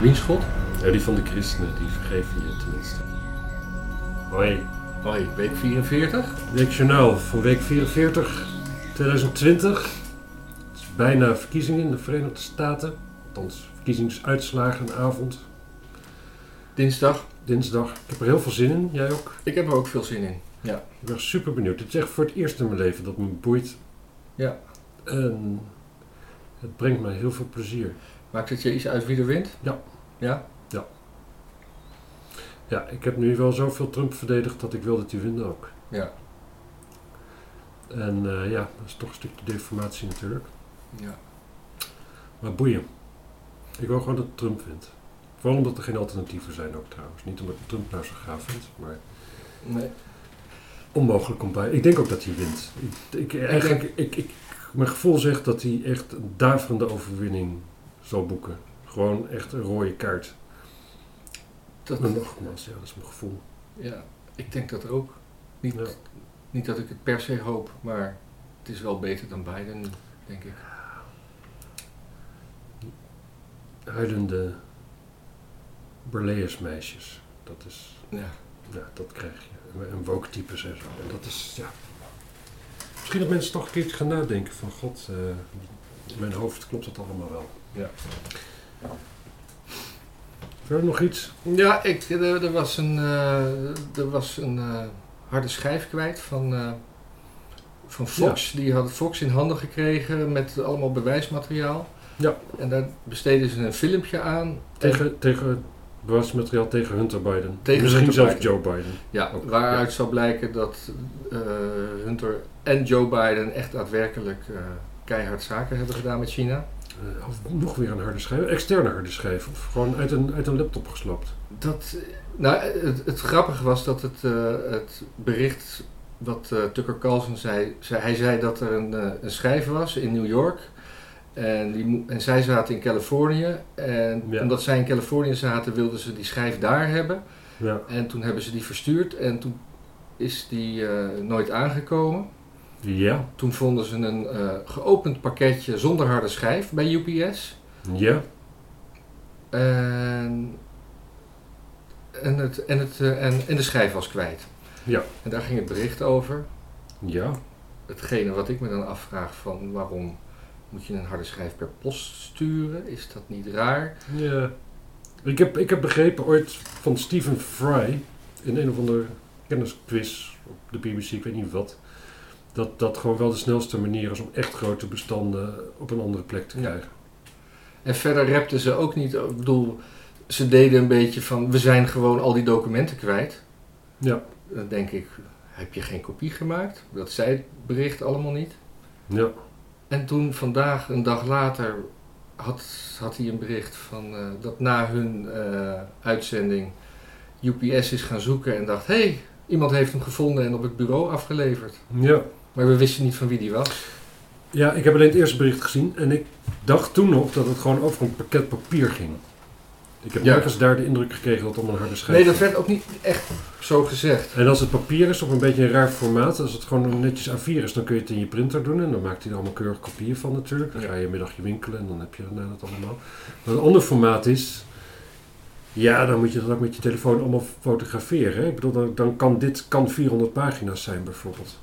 Wiens God? Ja, die van de christenen, die vergeven je tenminste. Hoi. Hoi, week 44. Weekjournaal van week 44, 2020. Het is bijna verkiezingen in de Verenigde Staten. Althans, verkiezingsuitslagenavond. Dinsdag. Dinsdag. Ik heb er heel veel zin in. Jij ook? Ik heb er ook veel zin in. Ja. Ik ben super benieuwd. Het is echt voor het eerst in mijn leven dat me boeit. Ja. En het brengt mij heel veel plezier. Maakt het je iets uit wie er wint? Ja. Ja? Ja, ik heb nu wel zoveel Trump verdedigd dat ik wil dat hij wint ook. Ja. En eh, ja, dat is toch een stukje deformatie natuurlijk. Ja. Maar boeien. Ik wil gewoon dat Trump wint. Vooral omdat er geen alternatieven zijn ook trouwens. Niet omdat Trump nou zo gaaf vind, maar Nee. onmogelijk om bij. Ik denk ook dat hij wint. Ik, ik, eigenlijk, ik, ik, mijn gevoel zegt dat hij echt een daverende overwinning zal boeken. Gewoon echt een rode kaart. Dat, Maar nogmaals, ja, dat is mijn gevoel. ja. Ik denk dat ook. Niet, Ja. niet dat ik het per se hoop, maar het is wel beter dan Biden, denk ik. Huilende Berleus-meisjes. Dat is, Ja. ja, dat krijg je. En woke types en zo. En dat is, ja. Misschien dat mensen toch een keertje gaan nadenken van, god, eh, in mijn hoofd klopt dat allemaal wel. Ja. Verder nog iets? Ja, ik, er, er was een, eh, er was een eh, harde schijf kwijt van, eh, van Fox. Die had Fox in handen gekregen met allemaal bewijsmateriaal. Ja. En daar besteden ze een filmpje aan. Tegen, tegen bewijsmateriaal tegen Hunter Biden. Tegen Misschien Hunter zelfs Biden. Joe Biden. Ja, Ook, waaruit zou blijken dat eh, Hunter en Joe Biden echt daadwerkelijk eh, keihard zaken hebben gedaan met China. Eh, of nog weer een harde schijf. Externe harde schijf. Of gewoon uit een, uit een laptop geslapt. Dat, nou, het, het grappige was dat het, eh, het bericht wat eh, Tucker Carlson zei, zei, hij zei dat er een, een schijf was in New York. En, die, en zij zaten in Californië. En Ja. omdat zij in Californië zaten, wilden ze die schijf daar hebben. Ja. En toen hebben ze die verstuurd en toen is die nooit aangekomen. Ja. Toen vonden ze een eh, geopend pakketje zonder harde schijf bij UPS. Ja. En, en, het, en, het, eh, en, en de schijf was kwijt. Ja. En daar ging het bericht over. Ja. Hetgene wat ik me dan afvraag van waarom moet je een harde schijf per post sturen? Is dat niet raar? Ja. Ik heb, ik heb begrepen ooit van Stephen Fry in een of andere kennisquiz op de BBC, ik weet niet wat, dat dat gewoon wel de snelste manier is om echt grote bestanden op een andere plek te krijgen. En verder repten ze ook niet. Ik bedoel, ze deden een beetje van we zijn gewoon al die documenten kwijt. Ja. Dan denk ik, heb je geen kopie gemaakt? Dat zei het bericht allemaal niet. Ja. En toen vandaag, een dag later, had, had hij een bericht van eh, dat na hun eh, uitzending UPS is gaan zoeken en dacht: hé, hey, iemand heeft hem gevonden en op het bureau afgeleverd. Ja. Maar we wisten niet van wie die was. Ja, ik heb alleen het eerste bericht gezien en ik dacht toen nog dat het gewoon over een pakket papier ging. Ik heb Ja. nergens daar de indruk gekregen dat het om een harde schijf Nee, dat werd ook niet echt zo gezegd. En als het papier is op een beetje een raar formaat, als het gewoon netjes A4 is, dan kun je het in je printer doen en dan maakt hij er allemaal keurig kopieën van natuurlijk. Dan Ja. ga je een middagje winkelen en dan heb je daarna dat allemaal. Maar een ander formaat is, ja, dan moet je dat ook met je telefoon allemaal fotograferen. hè. Ik bedoel, dan, dan kan dit kan 400 pagina's zijn bijvoorbeeld.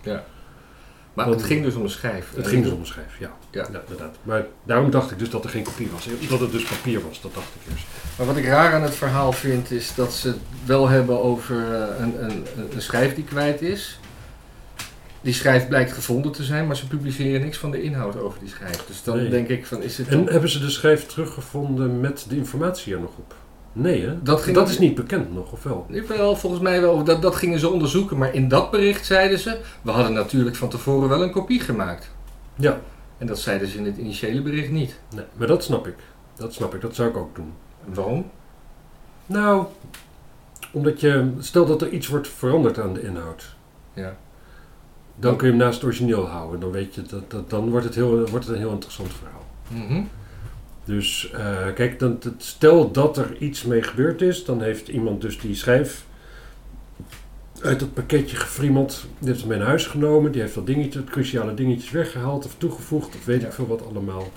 Maar het ging dus om een schijf. Het ging dus om een schijf, ja. Ja. inderdaad. Maar daarom dacht ik dus dat er geen kopie was. Dat het dus papier was, dat dacht ik eerst. Maar wat ik raar aan het verhaal vind, is dat ze het wel hebben over eh, een, een, een schijf die kwijt is. Die schijf blijkt gevonden te zijn, maar ze publiceren niks van de inhoud over die schijf. Dus dan Nee. denk ik van, is het En hebben ze de schijf teruggevonden met de informatie er nog op? Nee, hè? Dat ging- dat is niet bekend nog, of wel? Wel, volgens mij wel. Dat, dat gingen ze onderzoeken, maar in dat bericht zeiden ze... We hadden natuurlijk van tevoren wel een kopie gemaakt. Ja, En dat zeiden ze in het initiële bericht niet. nee, maar dat snap ik. Dat snap ik, dat zou ik ook doen. Waarom? Nou, omdat je, stel dat er iets wordt veranderd aan de inhoud, Ja. dan kun je hem naast het origineel houden. Dan weet je dat, dat dan wordt het, heel, wordt het een heel interessant verhaal. Mhm. Dus eh, kijk, dan, stel dat er iets mee gebeurd is, dan heeft iemand dus die schijf uit dat pakketje gefriemeld. Die heeft hem mee naar huis genomen, die heeft dat dingetje, het cruciale dingetjes weggehaald of toegevoegd, of weet Ja. ik veel wat allemaal.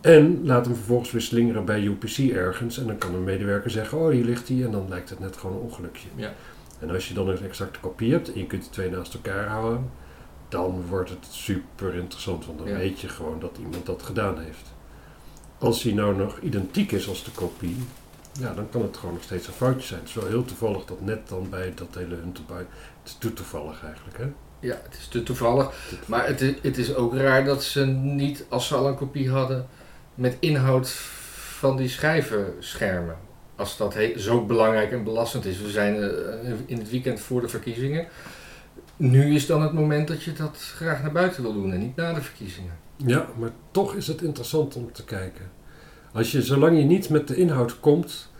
En laat hem vervolgens weer slingeren bij UPC ergens. En dan kan een medewerker zeggen, oh hier ligt hij. En dan lijkt het net gewoon een ongelukje. Ja. En als je dan een exacte kopie hebt en je kunt de twee naast elkaar houden, dan wordt het super interessant. Want dan Ja. weet je gewoon dat iemand dat gedaan heeft. Als hij nou nog identiek is als de kopie, ja, dan kan het gewoon nog steeds een foutje zijn. Het is wel heel toevallig dat net dan bij dat hele Hunterbui... Het is te toevallig eigenlijk, hè? Ja, het is te toevallig. Maar het is, het is ook raar dat ze niet, als ze al een kopie hadden, met inhoud van die schijven schermen. Als dat zo belangrijk en belastend is. We zijn eh, in het weekend voor de verkiezingen. Nu is dan het moment dat je dat graag naar buiten wil doen en niet na de verkiezingen. Ja, maar toch is het interessant om te kijken. Als je, zolang je niet met de inhoud komt,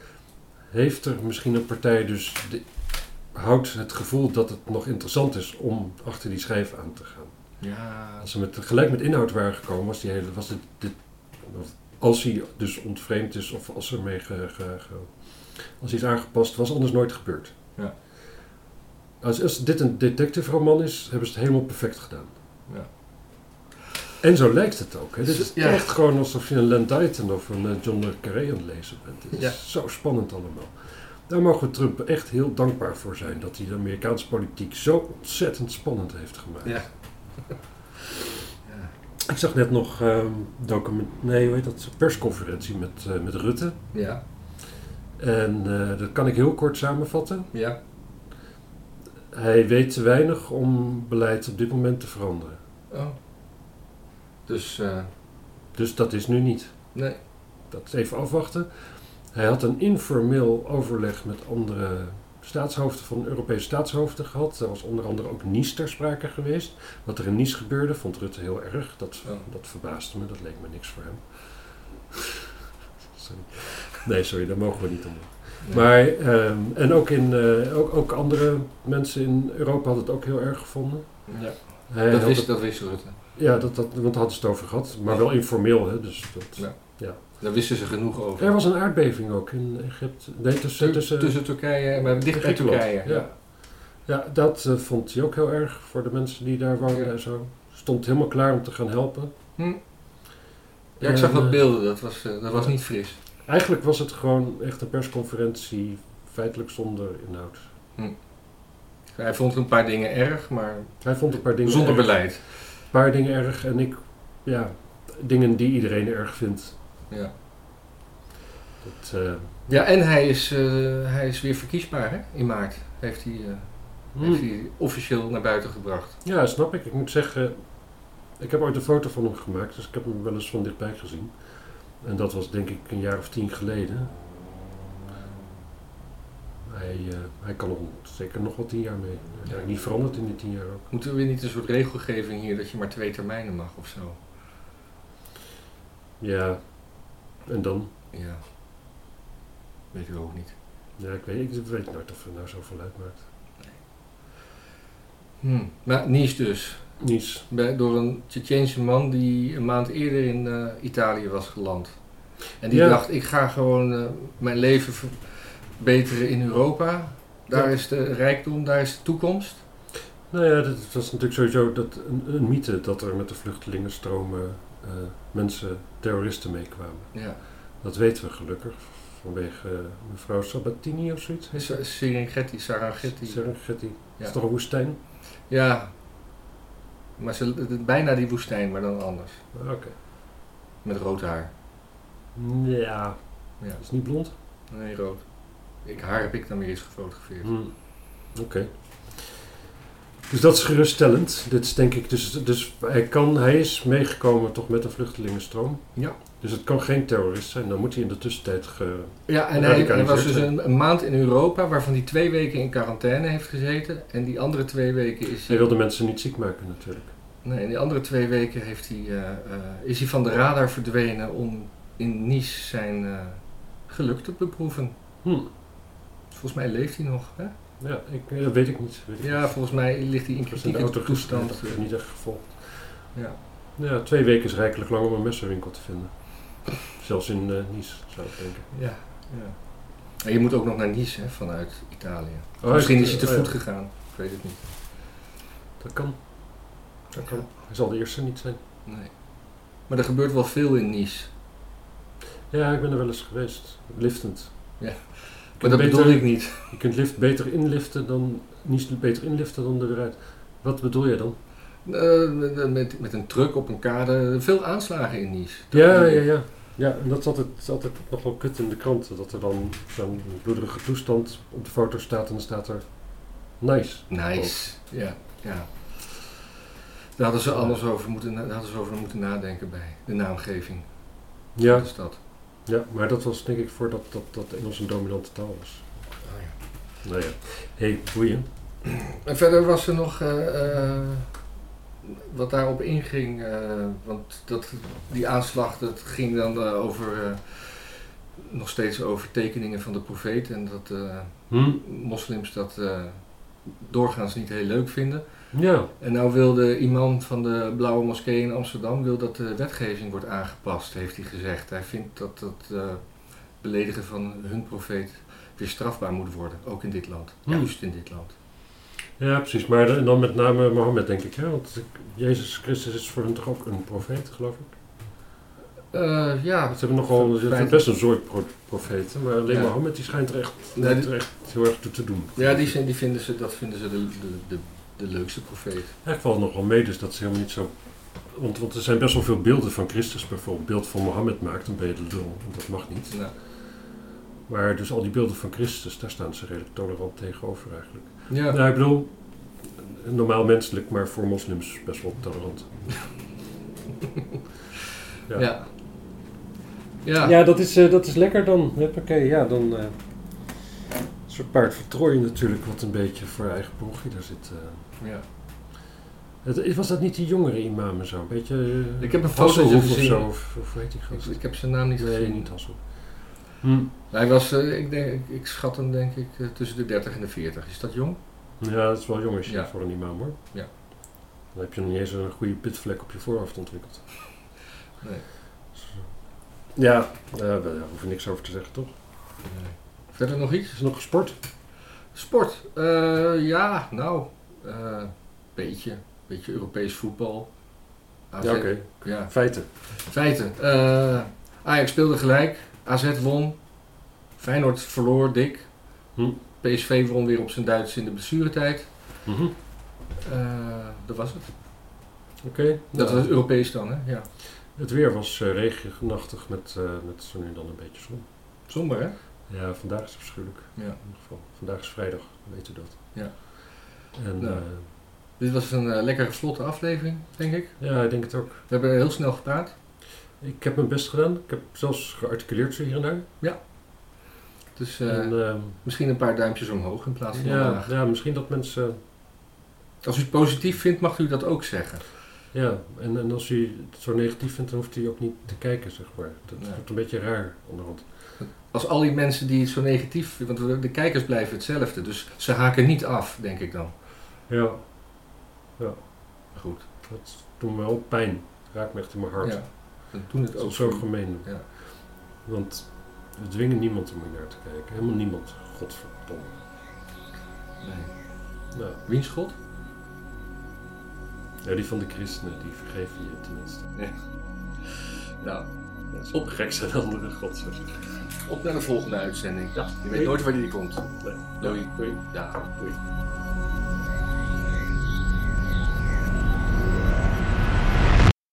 heeft er misschien een partij dus de, houdt het gevoel dat het nog interessant is om achter die schijf aan te gaan. Ja, Als ze met, gelijk met inhoud waren gekomen, was die hele, was dit, als hij dus ontvreemd is of als er mee ge, ge- ge- als hij is aangepast, was anders nooit gebeurd. Ja. Als, als dit een detective roman is, hebben ze het helemaal perfect gedaan. Ja. En zo lijkt het ook. Hè. Dit is Ja. echt gewoon alsof je een Len Dighton of een eh, John le Carré aan het lezen bent. Het is Ja. zo spannend allemaal. Daar mogen we Trump echt heel dankbaar voor zijn. Dat hij de Amerikaanse politiek zo ontzettend spannend heeft gemaakt. ja. ja. Ik zag net nog ehm document, nee, hoe heet dat? persconferentie met, eh, met Rutte. Ja, En eh, dat kan ik heel kort samenvatten. ja. Hij weet te weinig om beleid op dit moment te veranderen. Oh. Dus, eh, Dus dat is nu niet. nee. Dat is even afwachten. Hij had een informeel overleg met andere staatshoofden van Europese staatshoofden gehad. Er was onder andere ook Nice ter sprake geweest. Wat er in Nice gebeurde vond Rutte heel erg. Dat, Oh. dat verbaasde me, dat leek me niks voor hem. sorry. Nee, sorry, daar mogen we niet om. Maar, ehm, en ook, in, eh, ook, ook andere mensen in Europa hadden het ook heel erg gevonden. Ja. Hij Dat, wist, het- dat wist Rutte. ja, dat, dat, want daar hadden ze het over gehad. Maar wel informeel, hè. Dus dat, Ja. Daar wisten ze genoeg over. Er was een aardbeving ook in Egypte. Nee, tussen, tussen, tussen Turkije en maar dicht bij Turkije. ja. Ja, dat eh, vond hij ook heel erg voor de mensen die daar woonden Ja. en zo. Stond helemaal klaar om te gaan helpen. Hm. Ja, ik zag wat eh, beelden, dat was, dat was niet fris. Eigenlijk was het gewoon echt een persconferentie, feitelijk zonder inhoud. Hij vond een paar dingen erg, maar Hij vond een paar dingen zonder erg. beleid. Een paar dingen erg en ik, ja, dingen die iedereen erg vindt. Ja, Dat, eh, ja en hij is, eh, hij is weer verkiesbaar hè? in maart. Heeft hij, eh, heeft hmm. hij officieel naar buiten gebracht. Ja, snap ik. Ik moet zeggen, ik heb ooit een foto van hem gemaakt, dus ik heb hem wel eens van dichtbij gezien. En dat was denk ik een jaar of tien geleden. Hij, eh, hij kan nog zeker nog wel tien jaar mee. Ja, niet veranderd in die tien jaar ook. Moeten we weer niet een soort regelgeving hier dat je maar twee termijnen mag of zo? Ja, en dan? Ja. Weet ik ook niet. Ja, ik weet, ik weet nooit of het nou zoveel uitmaakt. Hm. Maar Nice dus. Niets. Bij, door een Tsjetsjeense man die een maand eerder in eh, Italië was geland. En die Ja. dacht, ik ga gewoon eh, mijn leven verbeteren in Europa. Daar Ja. is de rijkdom, daar is de toekomst. Nou ja, dat was natuurlijk sowieso dat, een, een mythe dat er met de vluchtelingenstromen eh, mensen, terroristen meekwamen. Ja. Dat weten we gelukkig vanwege mevrouw Sabatini of zoiets. Serengeti, Sarangeti. Serengeti. Ja. is toch een woestijn? ja. Maar ze, bijna die woestijn, maar dan anders. Oké. Met rood haar. Ja. Ja. Is niet blond? Nee, rood. Ik, haar heb ik dan weer eens gefotografeerd. Hmm. Oké. Dus dat is geruststellend. Dit is denk ik, dus, dus hij, kan, hij is meegekomen toch met een vluchtelingenstroom. Ja. Dus het kan geen terrorist zijn. Dan moet hij in de tussentijd ge... Ja, en hij, hij was dus een, een maand in Europa, waarvan hij twee weken in quarantaine heeft gezeten. En die andere twee weken is Hij hij... wilde mensen niet ziek maken natuurlijk. Nee, in die andere twee weken heeft hij, eh, eh, is hij van de radar verdwenen om in Nice zijn eh, geluk te beproeven. Hm. Volgens mij leeft hij nog. Hè? Ja, ik, dat weet ik niet. Weet ik Ja, volgens mij ligt hij in kritieke toestand. Dat heb ik niet echt gevolgd. Ja. Ja, twee weken is rijkelijk lang om een messenwinkel te vinden. Zelfs in eh, Nice, zou ik denken. Ja, ja. En je moet ook nog naar Nice hè, vanuit Italië. Oh, Misschien is hij te oh, voet ja. gegaan. Ik weet het niet. Dat kan. Dat kan. Hij zal de eerste niet zijn. Nee. Maar er gebeurt wel veel in Nice. Ja, ik ben er wel eens geweest. Liftend. Ja. Maar dat beter- bedoel ik niet. Je kunt lift beter inliften dan... Niet beter inliften dan er weer uit. Wat bedoel je dan? Eh, met, met, een truck op een kade. Veel aanslagen in Nice. Dat Ja, ja, ja. Ja, en dat is altijd, is altijd nog wel kut in de krant. Dat er dan zo'n bloederige toestand op de foto staat en dan staat er... Nice. Nice. Ja, ja. Daar hadden ze anders over moeten, daar hadden ze over moeten nadenken bij de naamgeving Ja, van de stad. ja, maar dat was denk ik voordat dat, dat Engels een dominante taal was. Nou ja. hey, boeien. En verder was er nog eh, eh, wat daarop inging, eh, want dat, die aanslag dat ging dan eh, over, eh, nog steeds over tekeningen van de profeet en dat Hm? moslims dat doorgaans niet heel leuk vinden. Ja, En nou wil de imam van de Blauwe Moskee in Amsterdam wil dat de wetgeving wordt aangepast, heeft hij gezegd. Hij vindt dat het beledigen van hun profeet weer strafbaar moet worden, ook in dit land. Hmm. Juist in dit land. Ja, precies. Maar en dan met name Mohammed, denk ik. Hè? Want ik- Jezus Christus is voor hen toch ook een profeet, geloof ik? Eh, ja, Ze hebben nogal ze Feit- best een soort pro- profeten. Maar alleen Ja. Mohammed die schijnt er echt, Nee, die- er echt heel erg toe te doen. Ja, die, zijn- die vinden ze, dat vinden ze de, de, de, de leukste profeet. Eigenlijk valt nog wel mee, dus dat is helemaal niet zo... Want, want er zijn best wel veel beelden van Christus bijvoorbeeld. beeld van Mohammed maakt, dan ben je de lul. Dat mag niet. Nou, Maar dus al die beelden van Christus, daar staan ze redelijk tolerant tegenover eigenlijk. ja. Nou, ik bedoel, normaal menselijk, maar voor moslims best wel tolerant. ja. ja. Ja. Ja, dat, is, eh, dat is lekker dan. Oké, ja, dan... eh, een soort paard van Troje natuurlijk, wat een beetje voor eigen parochie daar zit. eh. ja. Het, was dat niet die jongere imam en zo? Een beetje... Ik heb een Hasselhoff fotootje of gezien. zo, of, of hoe heet die Ik, gast? ik heb zijn naam niet Nee, gezien. niet Hasselhoff. Hm. Hij was, eh, ik, denk, ik, ik schat hem denk ik eh, tussen de 30 en de 40. Is dat jong? Ja, dat is wel jong als je Ja. voor een imam hoor. Ja. Dan heb je nog niet eens een goede pitvlek op je voorhoofd ontwikkeld. Nee. Ja, daar hoef je niks over te zeggen, toch? Nee. Verder nog iets? Is er nog gesport? Sport. Eh, ja, nou. eh beetje. Beetje Europees voetbal. AZ. Ja, oké. Ja, Feiten. feiten. Eh, Ajax speelde gelijk. AZ won. Feyenoord verloor dik. Hm. PSV won weer op zijn Duits in de blessuretijd. Mhm. Eh, dat was het. Oké. Dat Nou, was Europees dan, hè? Ja. Het weer was uh, regenachtig met, uh, met zo nu dan een beetje zon. Somber, hè? Ja, vandaag is het afschuwelijk. Ja. In ieder geval. Vandaag is vrijdag, weet u dat. Ja. En Nou. eh, Dit was een eh, lekkere vlotte aflevering, denk ik. ja, ik denk het ook. We hebben heel snel gepraat. Ik heb mijn best gedaan. Ik heb zelfs gearticuleerd zo hier en daar. Dus eh, en, ehm, misschien een paar duimpjes omhoog in plaats van ja, omlaag. ja, misschien dat mensen... Als u het positief vindt, mag u dat ook zeggen. Ja, en, en als u het zo negatief vindt, dan hoeft hij ook niet te kijken, zeg maar. Dat wordt een beetje raar onderhand. Als al die mensen die het zo negatief want de- kijkers blijven hetzelfde. Dus ze haken niet af, denk ik dan. Ja, Goed. dat doet me wel pijn. Raakt me echt in mijn hart. Ja. We doen het ook zo gemeen. Ja. Want we dwingen niemand om hier naar te kijken. Helemaal niemand. Godverdomme. Nee. Nou, Wiens God? ja, die van de christenen, die vergeven je tenminste. Nou, Dat is op gek zijn andere god, op naar de volgende uitzending. Ja. Je weet nooit wanneer die komt. Nee. Doei. Doei. Ja. Doei.